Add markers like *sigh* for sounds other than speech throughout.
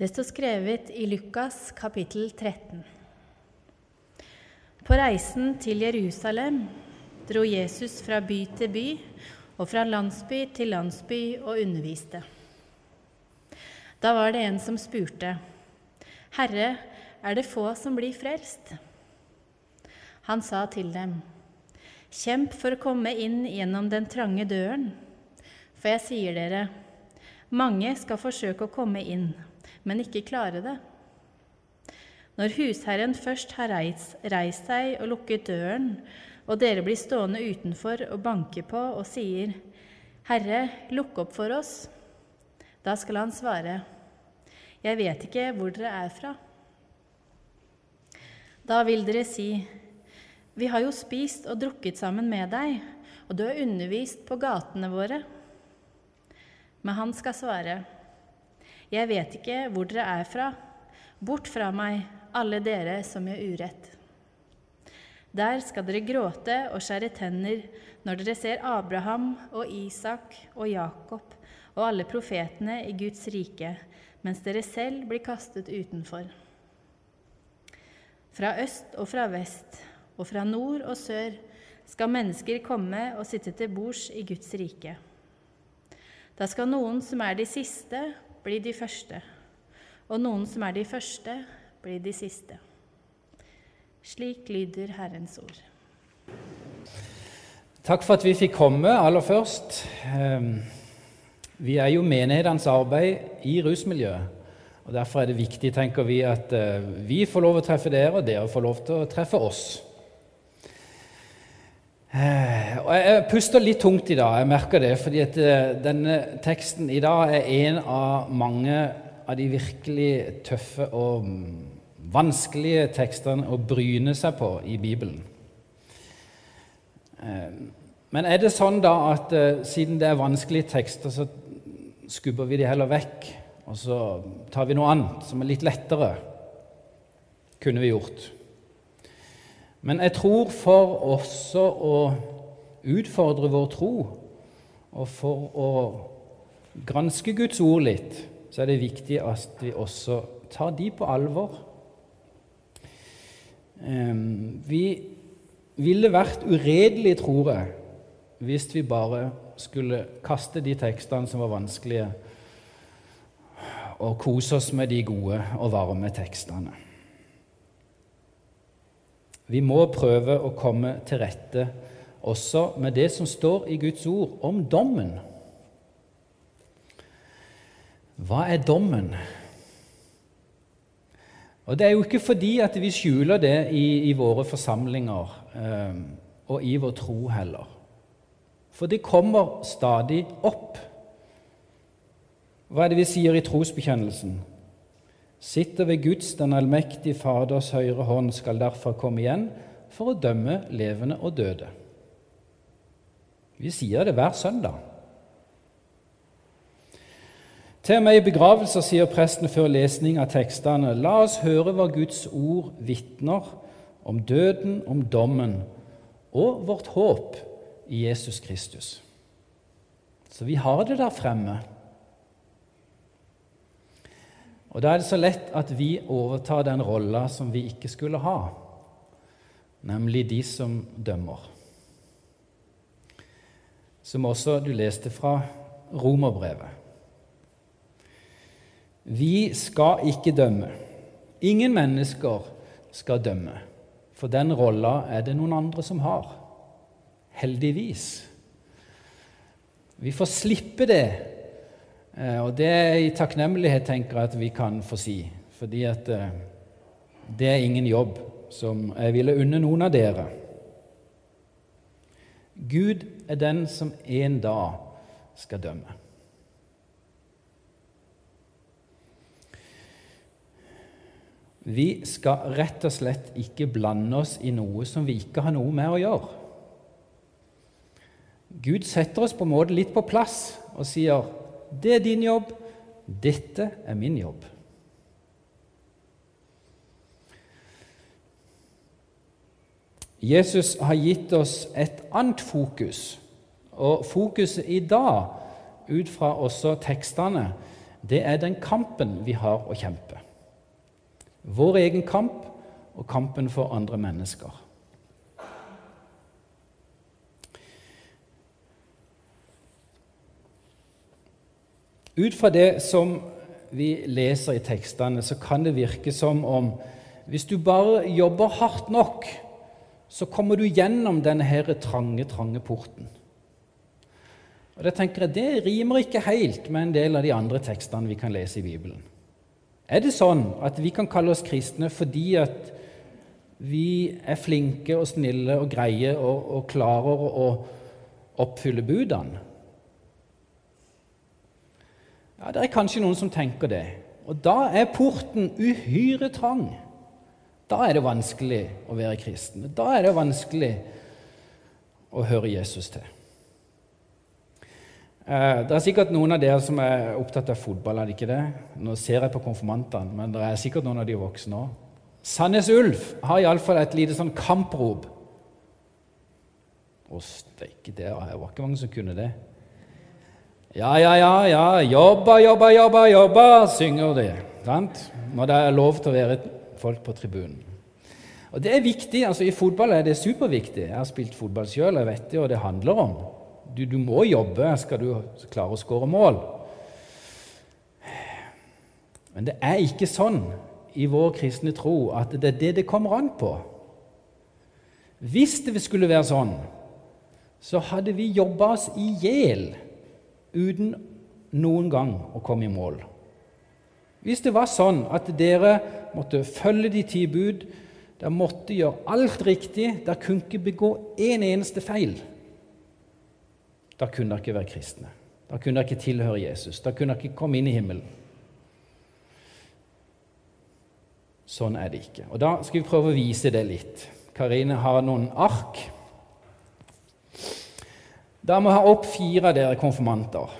Det står skrevet i Lukas kapittel 13. På reisen til Jerusalem dro Jesus fra by til by og fra landsby til landsby og underviste. Da var det en som spurte, 'Herre, er det få som blir frelst?' Han sa til dem, 'Kjemp for å komme inn gjennom den trange døren.' For jeg sier dere, mange skal forsøke å komme inn, men ikke klare det. Når husherren først har reist, reist seg og lukket døren, og dere blir stående utenfor og banker på og sier, 'Herre, lukk opp for oss', da skal han svare, 'Jeg vet ikke hvor dere er fra'. Da vil dere si, 'Vi har jo spist og drukket sammen med deg, og du har undervist på gatene våre.' Men han skal svare, 'Jeg vet ikke hvor dere er fra. Bort fra meg, alle dere som gjør urett.' Der skal dere gråte og skjære tenner når dere ser Abraham og Isak og Jakob og alle profetene i Guds rike, mens dere selv blir kastet utenfor. Fra øst og fra vest og fra nord og sør skal mennesker komme og sitte til bords i Guds rike. Da skal noen som er de siste, bli de første, og noen som er de første, blir de siste. Slik lyder Herrens ord. Takk for at vi fikk komme aller først. Ehm, vi er jo menighetens arbeid i rusmiljøet. og Derfor er det viktig tenker vi, at eh, vi får lov å treffe dere, og dere får lov til å treffe oss. Eh, og Jeg puster litt tungt i dag, jeg merker det, fordi at eh, denne teksten i dag er en av mange av de virkelig tøffe og vanskelige tekstene å bryne seg på i Bibelen. Men er det sånn da at siden det er vanskelige tekster, så skubber vi de heller vekk, og så tar vi noe annet som er litt lettere. Kunne vi gjort. Men jeg tror for også å utfordre vår tro, og for å granske Guds ord litt, så er det viktig at vi også tar de på alvor. Vi ville vært uredelige, tror jeg, hvis vi bare skulle kaste de tekstene som var vanskelige, og kose oss med de gode og varme tekstene. Vi må prøve å komme til rette også med det som står i Guds ord om dommen. Hva er dommen? Og Det er jo ikke fordi at vi skjuler det i, i våre forsamlinger eh, og i vår tro heller. For det kommer stadig opp. Hva er det vi sier i trosbekjennelsen? Sitter ved Guds, den allmektige Faders høyre hånd, skal derfor komme igjen for å dømme levende og døde. Vi sier det hver søndag. Til og med i begravelser sier presten før lesning av tekstene La oss høre hva Guds ord vitner om døden, om dommen og vårt håp i Jesus Kristus. Så vi har det der fremme. Og Da er det så lett at vi overtar den rolla som vi ikke skulle ha, nemlig de som dømmer. Som også du leste fra Romerbrevet. Vi skal ikke dømme. Ingen mennesker skal dømme, for den rolla er det noen andre som har. Heldigvis. Vi får slippe det, og det er i takknemlighet tenker jeg at vi kan få si. Fordi at eh, det er ingen jobb som jeg ville unne noen av dere. Gud er den som en dag skal dømme. Vi skal rett og slett ikke blande oss i noe som vi ikke har noe med å gjøre. Gud setter oss på en måte litt på plass og sier det er din jobb, dette er min jobb. Jesus har gitt oss et annet fokus, og fokuset i dag, ut fra også tekstene, det er den kampen vi har å kjempe. Vår egen kamp og kampen for andre mennesker. Ut fra det som vi leser i tekstene, så kan det virke som om hvis du bare jobber hardt nok, så kommer du gjennom denne her trange, trange porten. Og Det tenker jeg, det rimer ikke helt med en del av de andre tekstene vi kan lese i Bibelen. Er det sånn at vi kan kalle oss kristne fordi at vi er flinke og snille og greie og, og klarer å oppfylle budene? Ja, Det er kanskje noen som tenker det. Og da er porten uhyre trang. Da er det vanskelig å være kristen. Da er det vanskelig å høre Jesus til. Eh, det er sikkert noen av dere som er opptatt av fotball. er det ikke det? Nå ser jeg på konfirmantene, men det er sikkert noen av de voksne òg. Sandnes Ulf har iallfall et lite sånn kamprop. Å, steike, det var ikke mange som kunne det. Ja, ja, ja, ja, jobba, jobba, jobba, jobba, synger de. Sant? Når det er lov til å være folk på tribunen. Og Det er viktig. altså I fotball er det superviktig. Jeg har spilt fotball sjøl, jeg vet det, og det handler om. Du, du må jobbe skal du klare å skåre mål. Men det er ikke sånn i vår kristne tro at det er det det kommer an på. Hvis det skulle være sånn, så hadde vi jobba oss i hjel uten noen gang å komme i mål. Hvis det var sånn at dere måtte følge de ti bud, dere måtte gjøre alt riktig, dere kunne ikke begå en eneste feil, da kunne dere ikke være kristne. Da kunne dere ikke tilhøre Jesus. Da kunne dere ikke komme inn i himmelen. Sånn er det ikke. Og Da skal vi prøve å vise det litt. Karine har noen ark. Da må jeg ha opp fire av dere konfirmanter.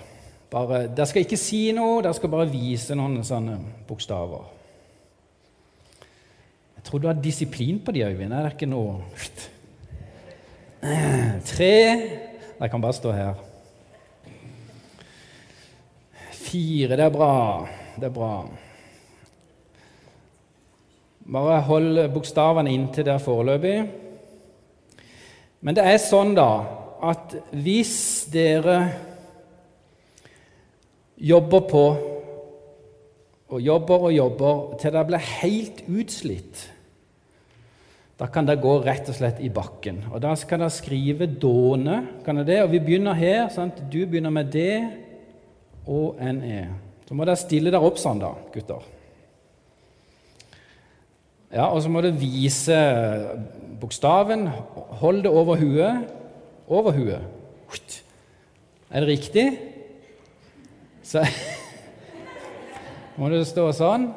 Bare, dere skal ikke si noe, dere skal bare vise noen sånne bokstaver. Jeg tror du har disiplin på de Øyvind. Er det ikke noe Tre Jeg kan bare stå her. Fire. Det er bra. Det er bra. Bare hold bokstavene inntil der foreløpig. Men det er sånn, da, at hvis dere jobber på og jobber og jobber til dere blir helt utslitt, da kan dere gå rett og slett i bakken. Og Da skal dere skrive 'dåne'. kan det? Og Vi begynner her. Sant? Du begynner med D og NE. Så må dere stille dere opp sånn, da, gutter. Ja, Og så må dere vise bokstaven. Hold det over huet. Over huet. Er det riktig? Så må du stå sånn.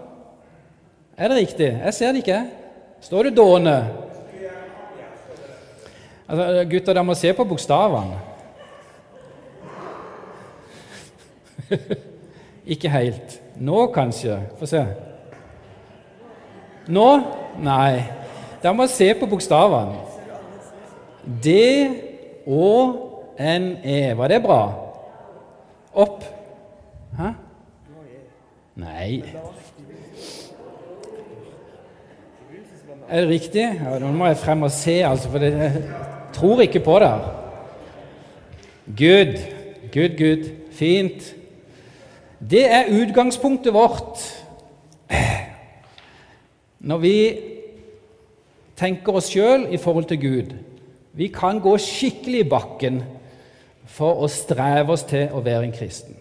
Er det riktig? Jeg ser det ikke. Står det 'dåne'? Altså, gutter, dere må se på bokstavene. *laughs* ikke helt. Nå kanskje. Få se. Nå? Nei. Dere må se på bokstavene. D, Å, N, E. Var det bra? Opp. Hæ? Nei Er det riktig? Ja, Nå må jeg frem og se, altså, for jeg tror ikke på det. Good. Good, good. Fint. Det er utgangspunktet vårt når vi tenker oss sjøl i forhold til Gud. Vi kan gå skikkelig i bakken for å streve oss til å være en kristen.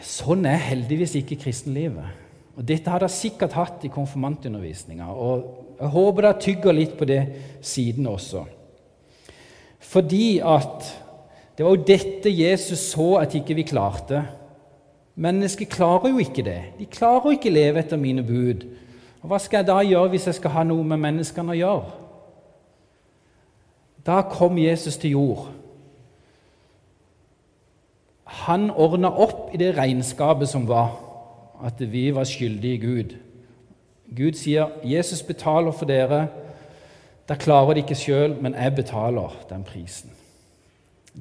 Sånn er heldigvis ikke kristenlivet. Og Dette har dere sikkert hatt i konfirmantundervisninga, jeg håper dere tygger litt på det siden også. Fordi at det var jo dette Jesus så at ikke vi klarte. Mennesker klarer jo ikke det. De klarer jo ikke leve etter mine bud. Og Hva skal jeg da gjøre hvis jeg skal ha noe med menneskene å gjøre? Da kom Jesus til jord. Han ordna opp i det regnskapet som var, at vi var skyldige Gud. Gud sier, 'Jesus betaler for dere.' Da klarer de ikke sjøl, men jeg betaler den prisen.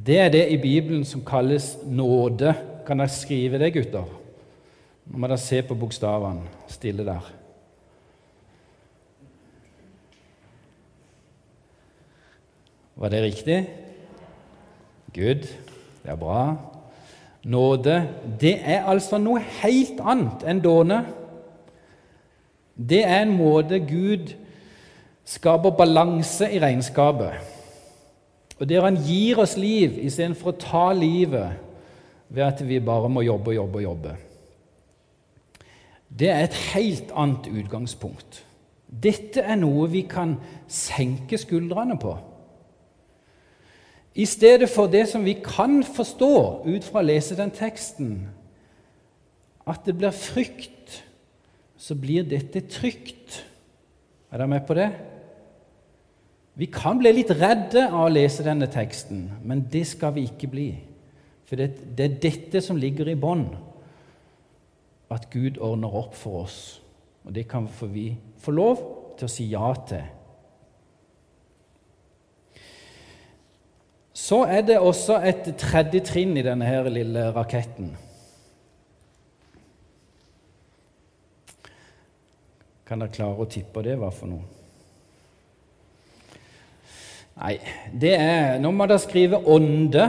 Det er det i Bibelen som kalles nåde kan dere skrive det, gutter? Nå må dere se på bokstavene stille der. Var det riktig? Good. Det er bra. Nåde, det er altså noe helt annet enn dåne. Det er en måte Gud skaper balanse i regnskapet. Og der han gir oss liv istedenfor å ta livet ved at vi bare må jobbe og jobbe og jobbe. Det er et helt annet utgangspunkt. Dette er noe vi kan senke skuldrene på. I stedet for det som vi kan forstå ut fra å lese den teksten, at det blir frykt, så blir dette trygt. Er dere med på det? Vi kan bli litt redde av å lese denne teksten, men det skal vi ikke bli. For det, det er dette som ligger i bånn, at Gud ordner opp for oss. Og det kan vi få lov til å si ja til. Så er det også et tredje trinn i denne her lille raketten. Kan dere klare å tippe det hva for noe? Nei, det er Nå må dere skrive 'ånde'.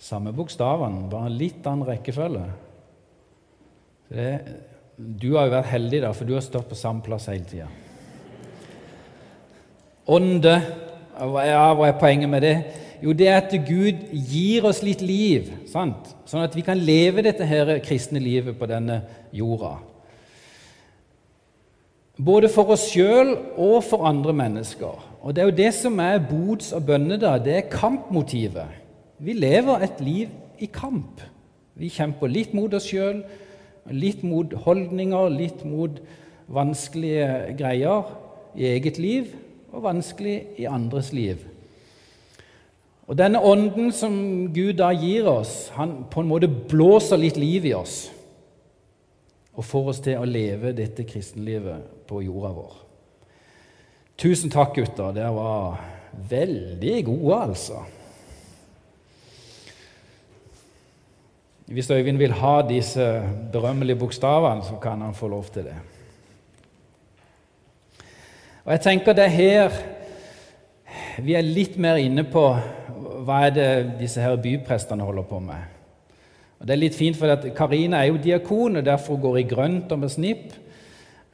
Samme bokstavene, bare litt annen rekkefølge. Det, du har jo vært heldig, da, for du har stått på samme plass hele tida. Ånde. Ja, hva er poenget med det? Jo, det er at Gud gir oss litt liv, sant? sånn at vi kan leve dette her kristne livet på denne jorda. Både for oss sjøl og for andre mennesker. Og Det er jo det som er bods- og bønnedag. Det er kampmotivet. Vi lever et liv i kamp. Vi kjemper litt mot oss sjøl, litt mot holdninger, litt mot vanskelige greier i eget liv og vanskelig i andres liv. Og Denne ånden som Gud da gir oss, han på en måte blåser litt liv i oss og får oss til å leve dette kristenlivet på jorda vår. Tusen takk, gutter. Dere var veldig gode, altså. Hvis Øyvind vil ha disse berømmelige bokstavene, så kan han få lov til det. Og jeg tenker det er her vi er litt mer inne på hva er det disse her byprestene holder på med. Og Det er litt fint, for Karina er jo diakon og derfor går i grønt og med snipp.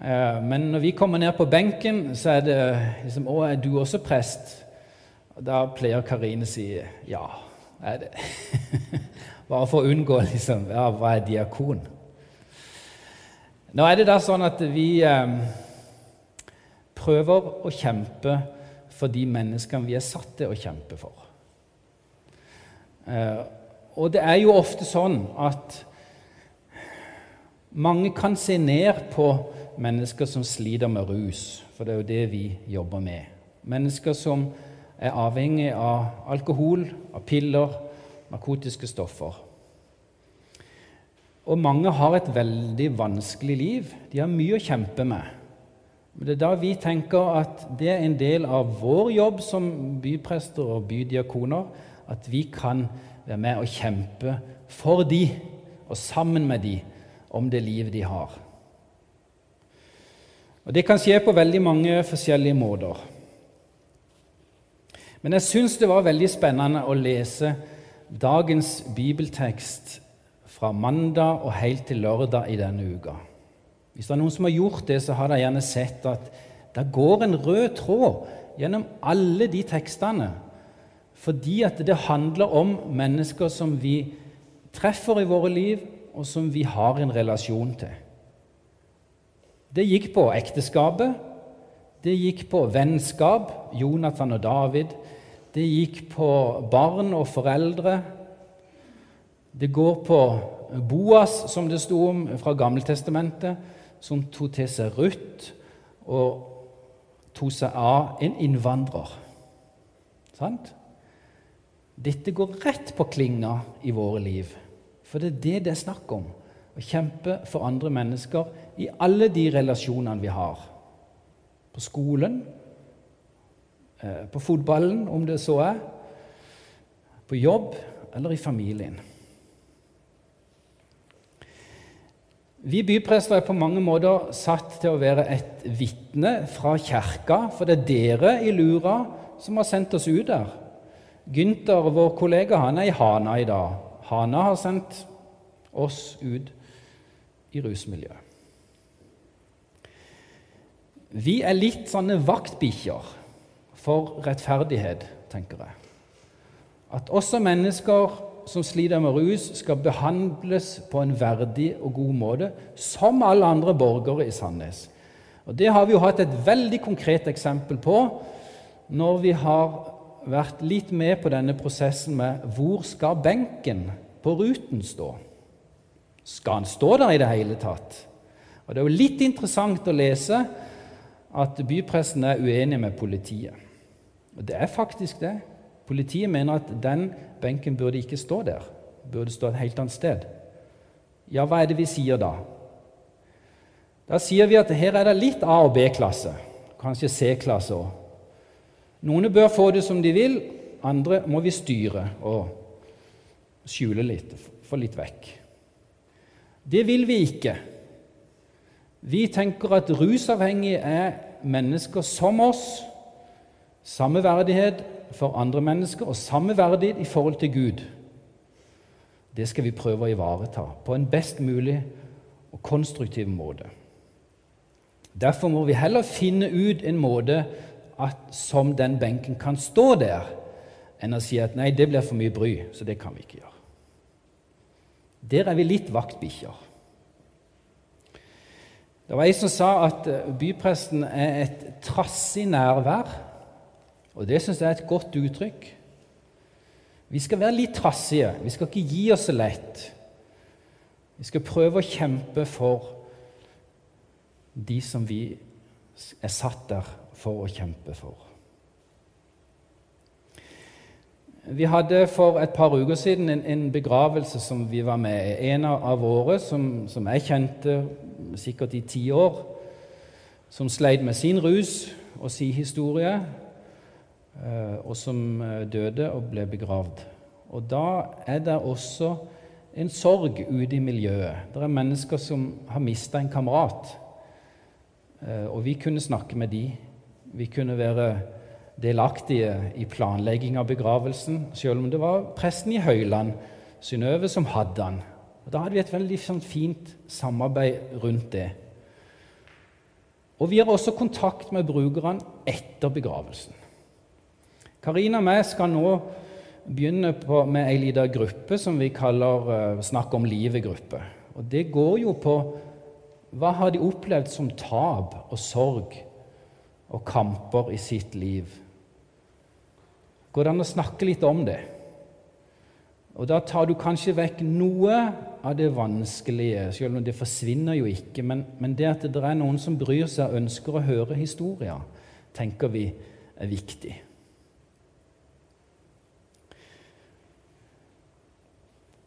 Eh, men når vi kommer ned på benken, så er det liksom 'Å, er du også prest?' Og Da pleier Karine å si 'ja, er det'. *laughs* Bare for å unngå liksom Ja, hva er diakon? Nå er det da sånn at vi eh, prøver å kjempe for de menneskene vi er satt til å kjempe for. Eh, og det er jo ofte sånn at mange kan se ned på mennesker som sliter med rus, for det er jo det vi jobber med. Mennesker som er avhengig av alkohol, av piller, narkotiske stoffer. Og mange har et veldig vanskelig liv. De har mye å kjempe med. Men det er da vi tenker at det er en del av vår jobb som byprester og bydiakoner at vi kan være med og kjempe for de, og sammen med de, om det livet de har. Og Det kan skje på veldig mange forskjellige måter. Men jeg syns det var veldig spennende å lese dagens bibeltekst fra mandag og helt til lørdag i denne uka. Hvis det er noen som har gjort det, så har de gjerne sett at det går en rød tråd gjennom alle de tekstene fordi at det handler om mennesker som vi treffer i våre liv, og som vi har en relasjon til. Det gikk på ekteskapet, det gikk på vennskap, Jonathan og David. Det gikk på barn og foreldre. Det går på Boas, som det sto om fra Gammeltestamentet, som tok til seg Ruth og tok seg av en innvandrer. Sant? Dette går rett på klinga i våre liv. For det er det det er snakk om. Å kjempe for andre mennesker i alle de relasjonene vi har. På skolen, eh, på fotballen, om det så er. På jobb eller i familien. Vi byprester er på mange måter satt til å være et vitne fra kirka, for det er dere i Lura som har sendt oss ut der. Gynter, vår kollega, han er i Hana i dag. Hana har sendt oss ut i rusmiljøet. Vi er litt sånne vaktbikkjer for rettferdighet, tenker jeg. At også mennesker som sliter med rus, skal behandles på en verdig og god måte, som alle andre borgere i Sandnes. Og Det har vi jo hatt et veldig konkret eksempel på når vi har vært litt med på denne prosessen med hvor skal benken på Ruten stå? Skal han stå der i det hele tatt? Og Det er jo litt interessant å lese at bypressen er uenig med politiet. Og det er faktisk det. Politiet mener at den benken burde ikke stå der, burde stå et helt annet sted. Ja, hva er det vi sier da? Da sier vi at her er det litt A- og B-klasse, kanskje C-klasse òg. Noen bør få det som de vil, andre må vi styre og skjule litt, få litt vekk. Det vil vi ikke. Vi tenker at rusavhengige er mennesker som oss. Samme verdighet for andre mennesker og samme verdighet i forhold til Gud. Det skal vi prøve å ivareta på en best mulig og konstruktiv måte. Derfor må vi heller finne ut en måte at, som den benken kan stå der, enn å si at nei, det blir for mye bry, så det kan vi ikke gjøre. Der er vi litt vaktbikkjer. Det var ei som sa at eh, bypresten er et trassig nærvær. Og det syns jeg er et godt uttrykk. Vi skal være litt trassige. Vi skal ikke gi oss lett. Vi skal prøve å kjempe for de som vi er satt der for å kjempe for. Vi hadde for et par uker siden en, en begravelse som vi var med i. En av våre som, som jeg kjente sikkert i ti år, som sleit med sin rus og sin historie, og som eh, døde og ble begravd. Og Da er det også en sorg ute i miljøet. Det er mennesker som har mista en kamerat. Eh, og vi kunne snakke med de. Vi kunne være delaktige i planlegging av begravelsen, selv om det var presten i Høyland, Synnøve, som hadde han. Og Da hadde vi et veldig sånn, fint samarbeid rundt det. Og vi har også kontakt med brukerne etter begravelsen. Karina og jeg skal nå begynne på, med ei lita gruppe som vi kaller uh, Snakk om livet-gruppe. Og Det går jo på hva har de opplevd som tap og sorg og kamper i sitt liv. Går det an å snakke litt om det? Og Da tar du kanskje vekk noe av det vanskelige, selv om det forsvinner jo ikke. Men, men det at det er noen som bryr seg og ønsker å høre historier, tenker vi er viktig.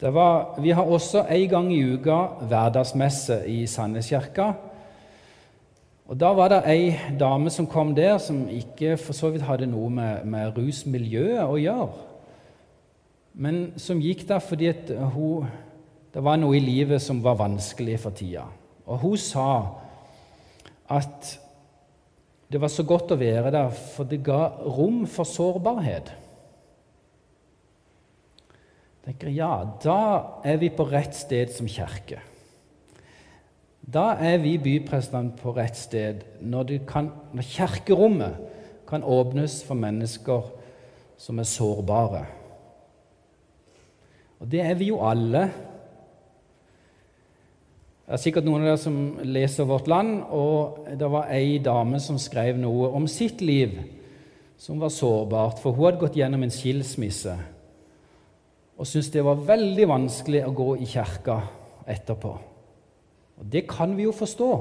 Var, vi har også en gang i uka hverdagsmesse i Sandneskirka. Og Da var det ei dame som kom der, som ikke for så vidt hadde noe med, med rusmiljøet å gjøre, men som gikk der fordi hun, det var noe i livet som var vanskelig for tida. Og hun sa at det var så godt å være der, for det ga rom for sårbarhet. Tenker, Ja, da er vi på rett sted som kirke. Da er vi byprestene på rett sted når, kan, når kirkerommet kan åpnes for mennesker som er sårbare. Og det er vi jo alle. Det er sikkert noen av dere som leser Vårt Land, og det var ei dame som skrev noe om sitt liv som var sårbart, for hun hadde gått gjennom en skilsmisse og syntes det var veldig vanskelig å gå i kirka etterpå. Og Det kan vi jo forstå.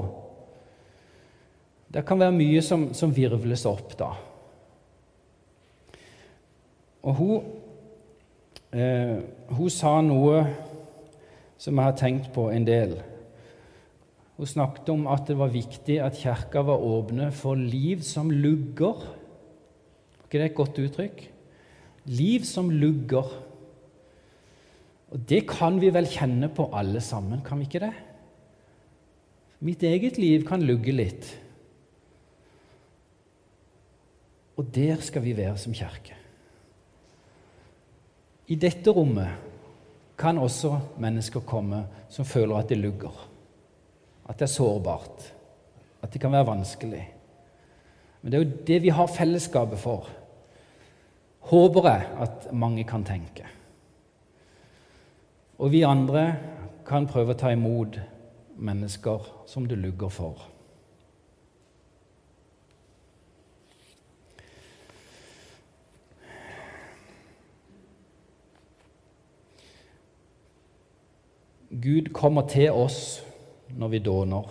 Det kan være mye som, som virvles opp da. Og hun, eh, hun sa noe som jeg har tenkt på en del. Hun snakket om at det var viktig at kirka var åpne for liv som lugger. Er ikke det et godt uttrykk? Liv som lugger. Og det kan vi vel kjenne på alle sammen, kan vi ikke det? Mitt eget liv kan lugge litt. Og der skal vi være som kirke. I dette rommet kan også mennesker komme som føler at det lugger, at det er sårbart, at det kan være vanskelig. Men det er jo det vi har fellesskapet for, håper jeg at mange kan tenke. Og vi andre kan prøve å ta imot mennesker som det lugger for. Gud kommer til oss når vi dåner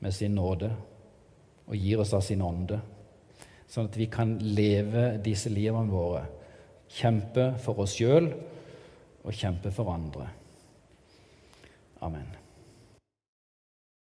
med sin nåde og gir oss av sin ånde, sånn at vi kan leve disse livene våre, kjempe for oss sjøl og kjempe for andre. Amen.